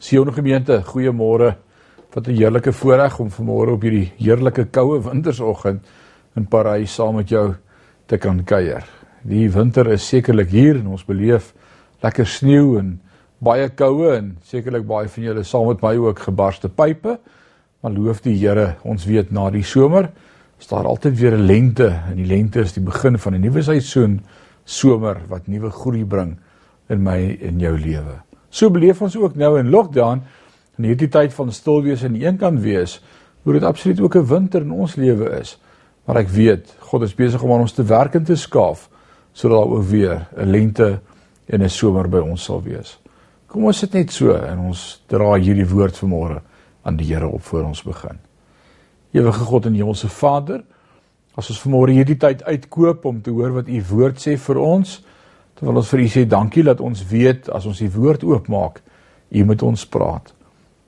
Sion gemeente, goeiemôre. Wat 'n heerlike voorreg om vanmôre op hierdie heerlike koue wintersoggend in Parys saam met jou te kan kuier. Die winter is sekerlik hier en ons beleef lekker sneeu en baie koue en sekerlik baie van julle saam met my ook gebarste pype. Maar loof die Here, ons weet na die somer is daar altyd weer 'n lente en die lente is die begin van 'n nuwe seisoen, somer wat nuwe groei bring in my en jou lewe. So beleef ons ook nou in lockdown in hierdie tyd van stil wees en een kan wees, hoe dit absoluut ook 'n winter in ons lewe is. Maar ek weet God is besig om aan ons te werk en te skaaf sodat daar ook weer 'n lente en 'n somer by ons sal wees. Kom ons sit net so en ons dra hierdie woord vanmôre aan die Here op voor ons begin. Ewige God en Hemelse Vader, as ons vanmôre hierdie tyd uitkoop om te hoor wat U woord sê vir ons, Terwyl ons vir U sê dankie dat ons weet as ons die woord oopmaak, U met ons praat.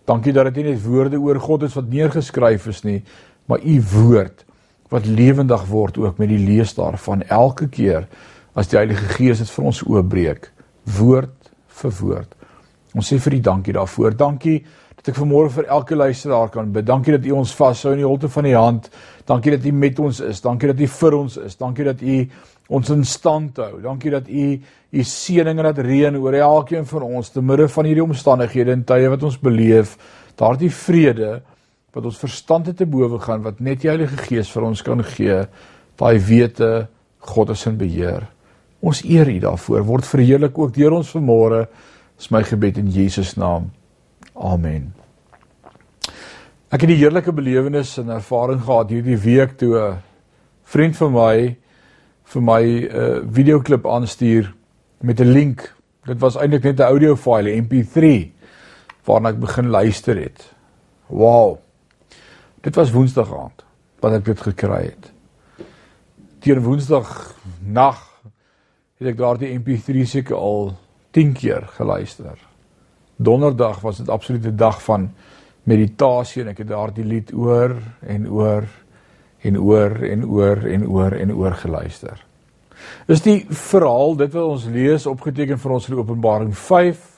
Dankie dat dit nie net woorde oor God is wat neergeskryf is nie, maar U woord wat lewendig word ook met die lees daarvan elke keer as die Heilige Gees dit vir ons oopbreek, woord vir woord. Ons sê vir U dankie daarvoor. Dankie dat ek vanmôre vir elke luisteraar kan bid. Dankie dat U ons vashou in die holte van die hand. Dankie dat U met ons is. Dankie dat U vir ons is. Dankie dat U ons in stand hou. Dankie dat u u seëning en dat reën oor elkeen van ons te midde van hierdie omstandighede en tye wat ons beleef, daardie vrede wat ons verstand te bowe gaan wat net die Heilige Gees vir ons kan gee, daai wete God is in beheer. Ons eer U daarvoor. Word verheerlik ook deur ons vanmôre. Is my gebed in Jesus naam. Amen. Ek het die heerlike belewenis en ervaring gehad hierdie week toe 'n vriend van my vir my 'n uh, videoklip aanstuur met 'n link. Dit was eintlik net 'n audio file, MP3 waarna ek begin luister het. Wow. Dit was Woensdag aand wat ek dit gekry het. Teen Woensdag nag het ek daardie MP3 seker al 10 keer geluister. Donderdag was dit absolute dag van meditasie en ek het daardie lied oor en oor en oor en oor en oor en oor geluister. Is die verhaal dit wat ons lees opgeteken vir ons in Openbaring 5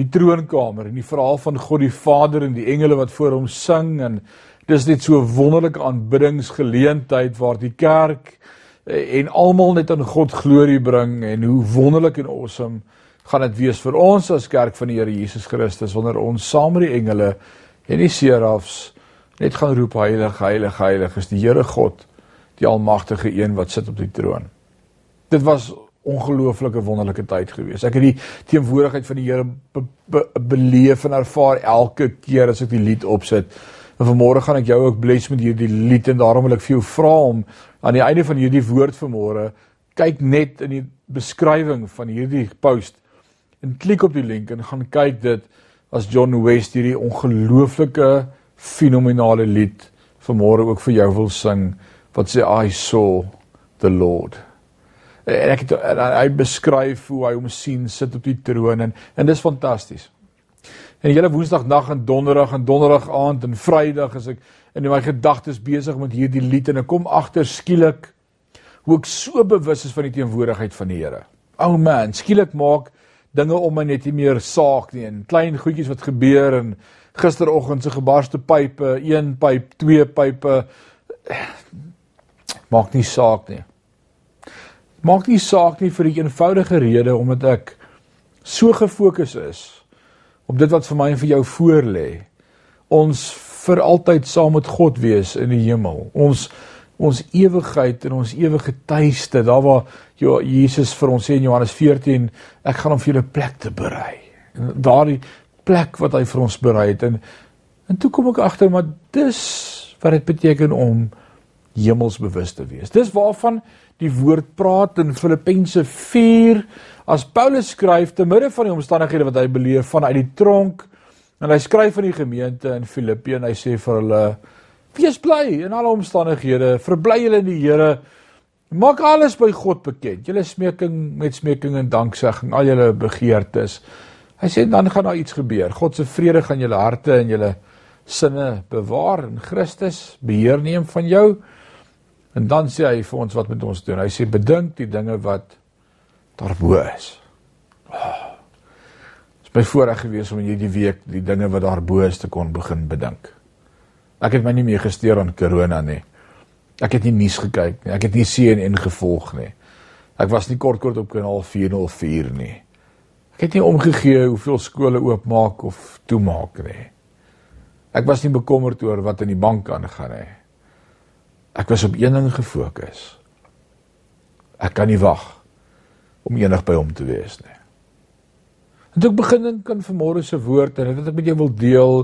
die troonkamer en die verhaal van God die Vader en die engele wat voor hom sing en dis net so 'n wonderlike aanbiddingsgeleentheid waar die kerk eh, en almal net aan God glorie bring en hoe wonderlik en awesome gaan dit wees vir ons as kerk van die Here Jesus Christus wanneer ons saam met die engele en die serafs net gaan roep heilig heilig heilig is die Here God die almagtige een wat sit op die troon. Dit was ongelooflike wonderlike tyd gewees. Ek het die teenwoordigheid van die Here be, be, beleef en ervaar elke keer as ek die lied opsit. En vanmôre gaan ek jou ook bless met hierdie lied en daarom wil ek vir jou vra om aan die einde van hierdie woord vanmôre kyk net in die beskrywing van hierdie post en klik op die link en gaan kyk dit as John West hierdie ongelooflike fenominale lied vanmôre ook vir jou wil sing wat sê I saw the Lord. En ek het en hy beskryf hoe hy hom sien sit op die troon en en dis fantasties. En hele Woensdag nag en Donderdag en Donderdag aand en Vrydag as ek in my gedagtes besig met hierdie lied en ek kom agter skielik hoe ek so bewus is van die teenwoordigheid van die Here. O oh man, skielik maak dinge om my net nie meer saak nie en klein goedjies wat gebeur en gisteroggend se gebarste pype, een pyp, twee pype maak nie saak nie. Maak nie saak nie vir die eenvoudige rede omdat ek so gefokus is op dit wat vir my en vir jou voorlê. Ons vir altyd saam met God wees in die hemel. Ons ons ewigheid en ons ewige tuiste, daar waar ja, Jesus vir ons sê in Johannes 14, ek gaan om vir julle plek te berei. En daardie plek wat hy vir ons berei het en en toe kom ek agter maar dis wat dit beteken om hemelsbewus te wees. Dis waarvan die woord praat in Filippense 4 as Paulus skryf te midde van die omstandighede wat hy beleef vanuit die tronk en hy skryf aan die gemeente in Filippi en hy sê vir hulle wees bly in alle omstandighede, verbly julle in die Here. Maak alles by God bekend. Julle smeking met smeking en danksegging, al julle begeertes. Hy sê dan gaan daar iets gebeur. God se vrede gaan julle harte en julle sinne bewaar in Christus, beheer neem van jou. En dan sê hy vir ons wat moet ons doen? Hy sê bedink die dinge wat daarbo is. Oh, my voorreg gewees om hierdie week die dinge wat daar bo is te kon begin bedink. Ek het my nie meer gesteer aan corona nie. Ek het nie nuus gekyk nie. Ek het nie CNN gevolg nie. Ek was nie kort kort op kanaal 404 nie. Ek het nie omgegee hoeveel skole oopmaak of toemaak nie. Ek was nie bekommerd oor wat in die bank aangaan nie. Ek was op een ding gefokus. Ek kan nie wag om enig by hom te wees nie. En toe ek begin dink aan vanmôre se woord en wat ek met jou wil deel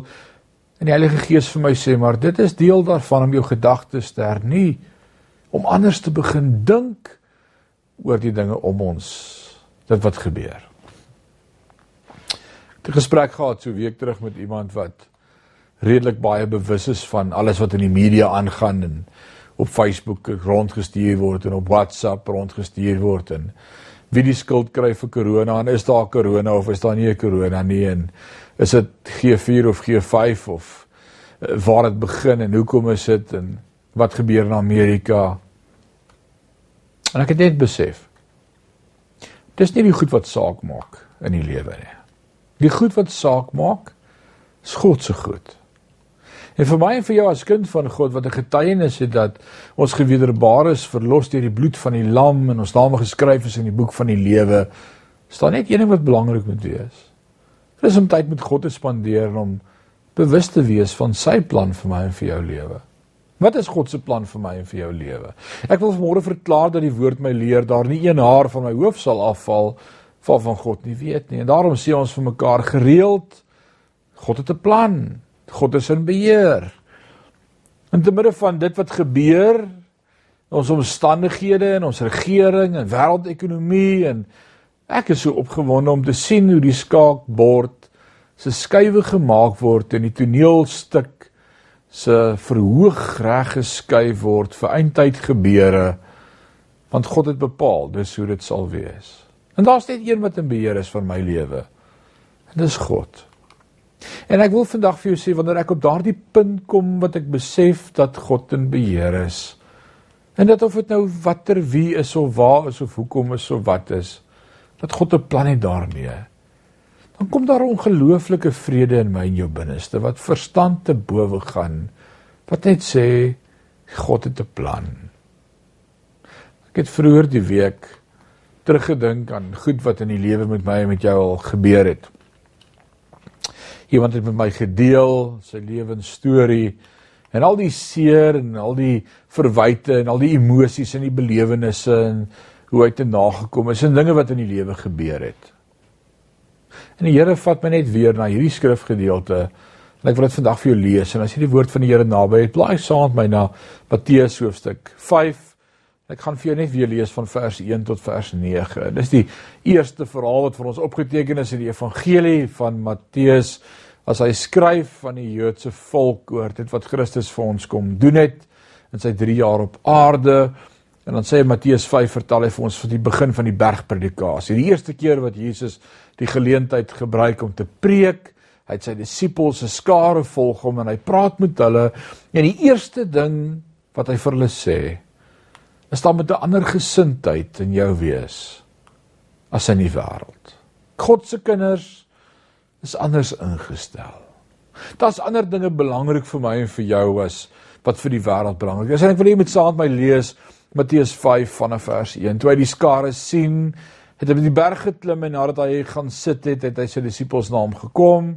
en die Heilige Gees vir my sê maar dit is deel daarvan om jou gedagtes te hernie om anders te begin dink oor die dinge om ons dit wat gebeur. 'n gesprek gehad so week terug met iemand wat redelik baie bewus is van alles wat in die media aangaan en op Facebook rondgestuur word en op WhatsApp rondgestuur word en wie die skuld kry vir corona en is daar corona of is daar nie 'n corona nie en is dit G4 of G5 of uh, waar dit begin en hoekom is dit en wat gebeur in Amerika? En ek het net besef dis nie die goed wat saak maak in die lewe nie die goed wat saak maak is God se goed En vir my en vir jou as kind van God wat 'n getuienis het dat ons gewederbaar is, verlos deur die bloed van die lam en ons name geskryf is in die boek van die lewe, staan net een ding wat belangrik moet wees. Dis om tyd met God te spandeer om bewus te wees van sy plan vir my en vir jou lewe. Wat is God se plan vir my en vir jou lewe? Ek wil vanmôre verklaar dat die woord my leer daar nie een haar van my hoof sal afval van van God nie weet nie. En daarom sê ons vir mekaar gereeld God het 'n plan. God is in beheer. In te midde van dit wat gebeur, ons omstandighede en ons regering en wêreldekonomie en ek is so opgewonde om te sien hoe die skaakbord se skuwe gemaak word en die toneelstuk se verhoog reg geskuif word vir eindtyd gebeure want God het bepaal dis hoe dit sal wees. En daar's net een wat in beheer is van my lewe. En dis God. En ek wil vandag vir jou sê wanneer ek op daardie punt kom wat ek besef dat God in beheer is. En dat of dit nou watter wie is of waar is of hoekom is of wat is, dat God 'n plan het daarmee. Dan kom daar 'n ongelooflike vrede in my en jou binneste wat verstand te bowe gaan. Wat net sê God het 'n plan. Ek het vroeër die week teruggedink aan goed wat in die lewe met my en met jou al gebeur het. Iemand het met my gedeel sy lewensstorie en al die seer en al die verwyte en al die emosies en die belewennisse en hoe hy te nagekom is en dinge wat in die lewe gebeur het. En die Here vat my net weer na hierdie skrifgedeelte en ek wil dit vandag vir jou lees en as jy die woord van die Here naby het, blaai saam met my na Matteus hoofstuk 5 Ek gaan vir jou net weer lees van vers 1 tot vers 9. Dis die eerste verhaal wat vir ons opgeteken is in die evangelie van Matteus as hy skryf van die Joodse volk oor dit wat Christus vir ons kom doen het in sy 3 jaar op aarde. En dan sê Matteus 5 vertel hy vir ons van die begin van die bergpredikasie. Die eerste keer wat Jesus die geleentheid gebruik om te preek, hy het sy disippels se skare volg hom en hy praat met hulle en die eerste ding wat hy vir hulle sê is dan met 'n ander gesindheid in jou wees as in die wêreld. God se kinders is anders ingestel. Daar's ander dinge belangrik vir my en vir jou as wat vir die wêreld belangrik is. En ek wil hê jy moet saam met my lees Matteus 5 vanaf vers 1. Toe hy die skare sien, het hy by die berg geklim en nadat hy gaan sit het, het hy sy disippels na hom gekom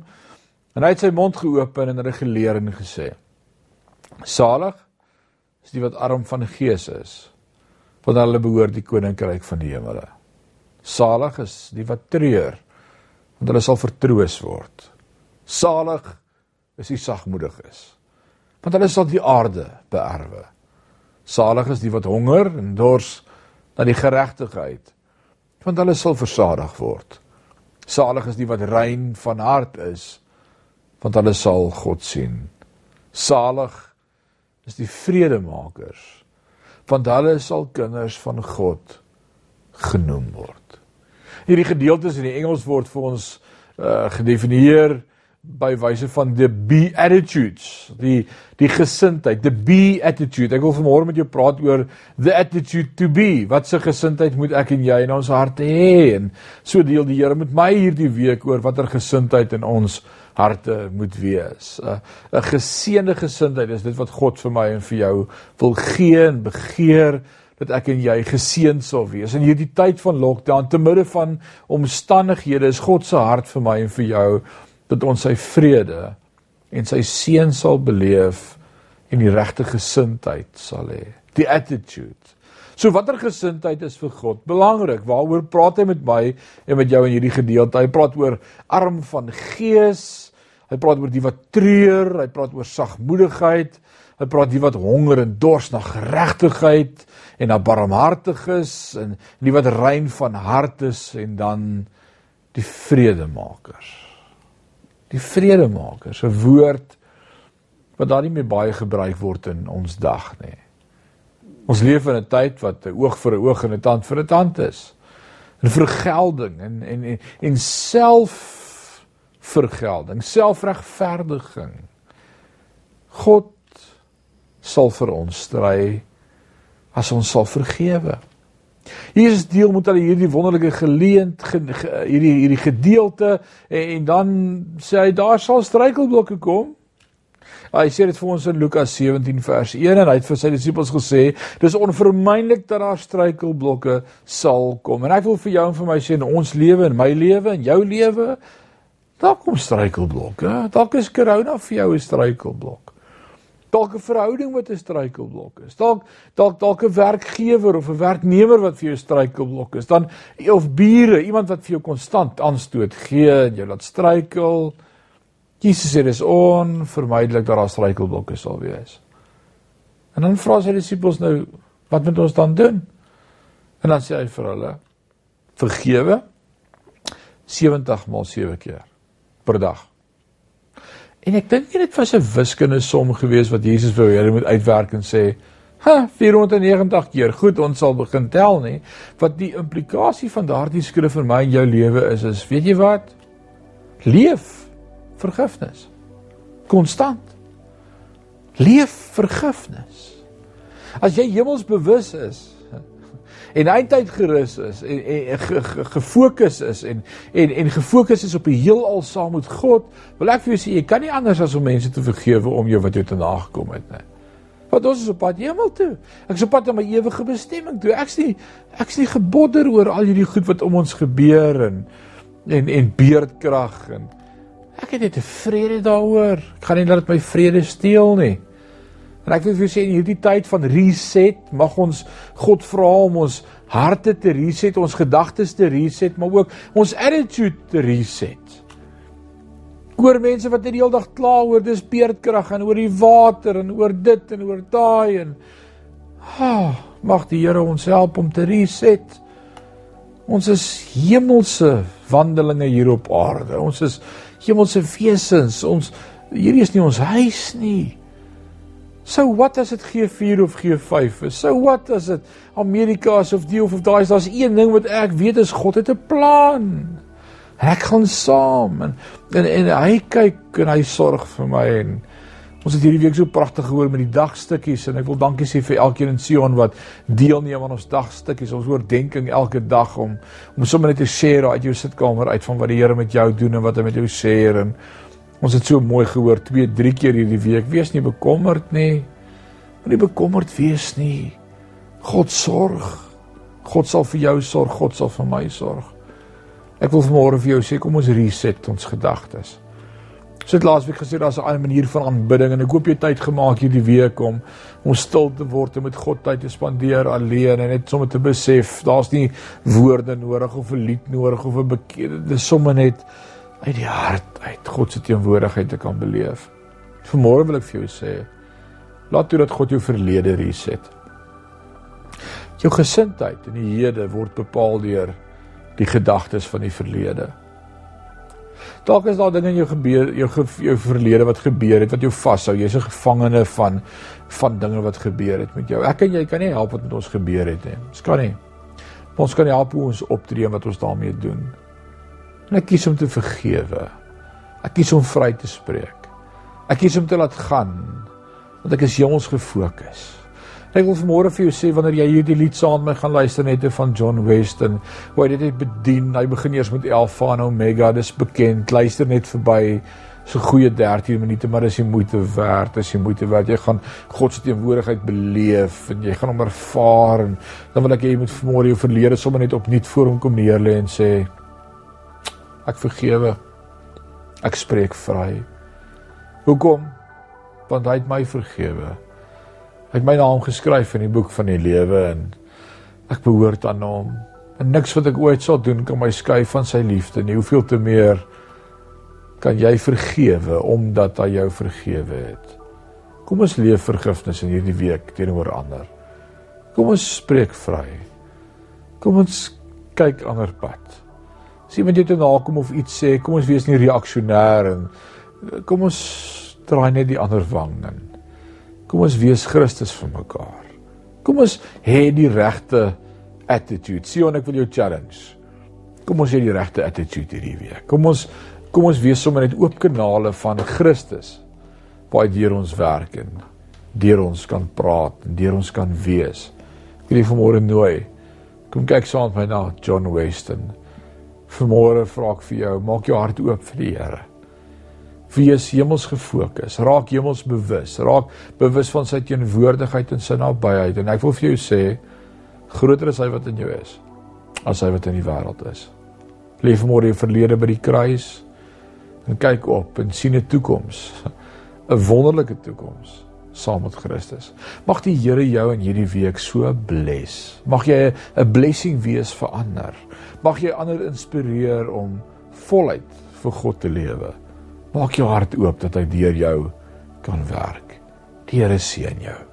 en hy het sy mond geopen en hulle geleer en gesê: Salig is die wat arm van gees is want hulle behoort die koninkryk van die hemele. Salig is die wat treur want hulle sal vertroos word. Salig is die sagmoedig is want hulle sal die aarde beerwe. Salig is die wat honger en dors na die geregtigheid want hulle sal versadig word. Salig is die wat rein van hart is want hulle sal God sien. Salig is die vredemakers want hulle sal kinders van God genoem word. Hierdie gedeeltes in die Engels word vir ons uh, gedefinieer by wyse van the be attitudes, die die gesindheid, the be attitude. Ek wil vanmôre met jou praat oor the attitude to be. Wat se gesindheid moet ek en jy in ons harte hê? En so deel die Here met my hierdie week oor watter gesindheid in ons harte moet wees. 'n 'n geseënde gesindheid is dit wat God vir my en vir jou wil gee en begeer dat ek en jy geseën sal wees. In hierdie tyd van lockdown, te midde van omstandighede, is God se hart vir my en vir jou dat ons sy vrede en sy seën sal beleef en die regte gesindheid sal hê. Die attitude. So watter gesindheid is vir God belangrik? Waaroor praat hy met my en met jou in hierdie gedeelte? Hy praat oor arm van gees. Hy praat oor die wat treur, hy praat oor sagmoedigheid. Hy praat die wat honger en dors na geregtigheid en na barmhartiges en die wat rein van hart is en dan die vredemakers die vredemaker se woord wat daar nie meer baie gebruik word in ons dag nie. Ons leef in 'n tyd wat 'n oog vir 'n oog en 'n tand vir 'n tand is. En vergelding en en en, en self vergelding, selfregverdiging. God sal vir ons stry as ons sal vergewe. Jesus deel met hulle hierdie wonderlike geleent ge, ge, hierdie hierdie gedeelte en, en dan sê hy daar sal struikelblokke kom. Hy sê dit vir ons in Lukas 17 vers 1 en hy het vir sy disippels gesê dis onvermydelik dat daar struikelblokke sal kom. En ek wil vir jou en vir my sê in ons lewe en my lewe en jou lewe daar kom struikelblokke. Dalk is corona vir jou 'n struikelblok dalk 'n verhouding wat 'n struikelblok is. Dalk dalk dalk 'n werkgewer of 'n werknemer wat vir jou struikelblok is. Dan of bure, iemand wat vir jou konstant aanstoot gee en jou laat struikel. Jesus sê dis onvermydelik dat daar struikelblokke sal wees. En dan vra sy disippels nou, wat moet ons dan doen? En dan sê hy vir hulle: Vergewe 70 maal 7 keer per dag. En ek dink dit was 'n wiskunde som gewees wat Jesus wou hê moet uitwerk en sê, "Ha, 490 keer. Goed, ons sal begin tel nie." Wat die implikasie van daardie skrif vir my en jou lewe is, is weet jy wat? Leef vergifnis. Konstant. Leef vergifnis. As jy hemelsbewus is, en eintyd gerus is en, en, en gefokus is en en en gefokus is op die heelal saam met God, wil ek vir jou sê jy kan nie anders as om mense te vergewe om jou wat jou te nagekom het nie. Want ons is op pad hemel toe. Ek is op pad na my ewige bestemming toe. Ek's nie ek's nie gebodder oor al hierdie goed wat om ons gebeur en en en beerdkrag en ek het net vrede daaroor. Ek gaan nie laat my vrede steel nie. En ek wil vir julle sê in hierdie tyd van reset, mag ons God vra om ons harte te reset, ons gedagtes te reset, maar ook ons attitude te reset. Oor mense wat die hele dag kla oor dis beerdkrag en oor die water en oor dit en oor daai en ah, mag die Here ons help om te reset. Ons is hemelse wandelinge hier op aarde. Ons is hemelse wesens. Ons hierdie is nie ons huis nie. So wat as dit G4 of G5 is? So wat as dit Amerika is of die of of daai is? Daar's een ding wat ek weet is God het 'n plan. Ek gaan saam en, en en hy kyk en hy sorg vir my en ons het hierdie week so pragtig gehoor met die dagstukkies en ek wil dankie sê vir elkeen in Sion wat deelneem aan ons dagstukkies. Ons oordenking elke dag om om sommer net te share uit jou sitkamer uit van wat die Here met jou doen en wat hy met jou sê en Ons het so mooi gehoor 2, 3 keer hierdie week. Wees nie bekommerd nie. Moenie bekommerd wees nie. God sorg. God sal vir jou sorg, God sal vir my sorg. Ek wil vanmôre vir jou sê kom ons reset ons gedagtes. Ons het laasweek gesê daar's 'n ander manier van aanbidding en ek hoop jy tyd gemaak hierdie week om om stil te word en met God tyd te spandeer alleen en net sommer te besef daar's nie woorde nodig of 'n lied nodig of 'n bekende dis sommer net uit die hart uit God se teenwoordigheid te kan beleef. Vanmôre wil ek vir jou sê, laat toe dat God jou verlede reset. Jou gesindheid in die hede word bepaal deur die gedagtes van die verlede. Dalk is daar dinge in jou gebeur, jou jou verlede wat gebeur het wat jou vashou. Jy's 'n gevangene van van dinge wat gebeur het met jou. Ek en jy kan nie help wat met ons gebeur het nie. Ons kan nie. Maar ons kan help hoe ons optree en wat ons daarmee doen. En ek kies om te vergewe. Ek kies om vry te spreek. Ek kies om te laat gaan want ek is hemels gefokus. Ek wil vanmôre vir jou sê wanneer jy hierdie lied saam met my gaan luister net van John Weston, hoe dit het bedien. Hy begin eers met Alpha en Omega, dis bekend. Luister net verby so goeie 13 minute, maar dis die moeite werd. Dis die moeite werd. Jy gaan God se teenwoordigheid beleef en jy gaan hom ervaar en dan wil ek hê jy moet vanmôre jou verlede sommer net opnuut voor hom kom neerlê en sê ek vergewe. Ek spreek vry. Hoekom? Want hy het my vergewe. Hy het my naam geskryf in die boek van die lewe en ek behoort aan hom. En niks wat ek ooit sal doen kan my skei van sy liefde nie. Hoeveel te meer kan jy vergewe omdat hy jou vergewe het. Kom ons leef vergifnis in hierdie week teenoor ander. Kom ons spreek vry. Kom ons kyk ander pad. Sien wat jy toe nakom of iets sê, kom ons wees nie reaksionêr en kom ons draai net die ander wang in. Kom ons wees Christus vir mekaar. Kom ons hê die regte attitude. Sion, ek wil jou challenge. Kom ons hê die regte attitude hierdie week. Kom ons kom ons wees sommer net oop kanale van Christus waar hy deur ons werk en deur ons kan praat en deur ons kan wees. Ek wil vanmôre nooi. Kom kyk saam met my na John Weston. Vanmôre vra ek vir jou, maak jou hart oop vir die Here. Wees hemels gefokus, raak hemels bewus, raak bewus van sy teenwoordigheid en sy nabyheid en ek wil vir jou sê groter is hy wat in jou is as hy wat in die wêreld is. Leef môre jou verlede by die kruis en kyk op en sien 'n toekoms, 'n wonderlike toekoms saam met Christus. Mag die Here jou in hierdie week so bless. Mag jy 'n blessing wees vir ander. Mag jy ander inspireer om voluit vir God te lewe. Maak jou hart oop dat hy deur jou kan werk. Die Here seën jou.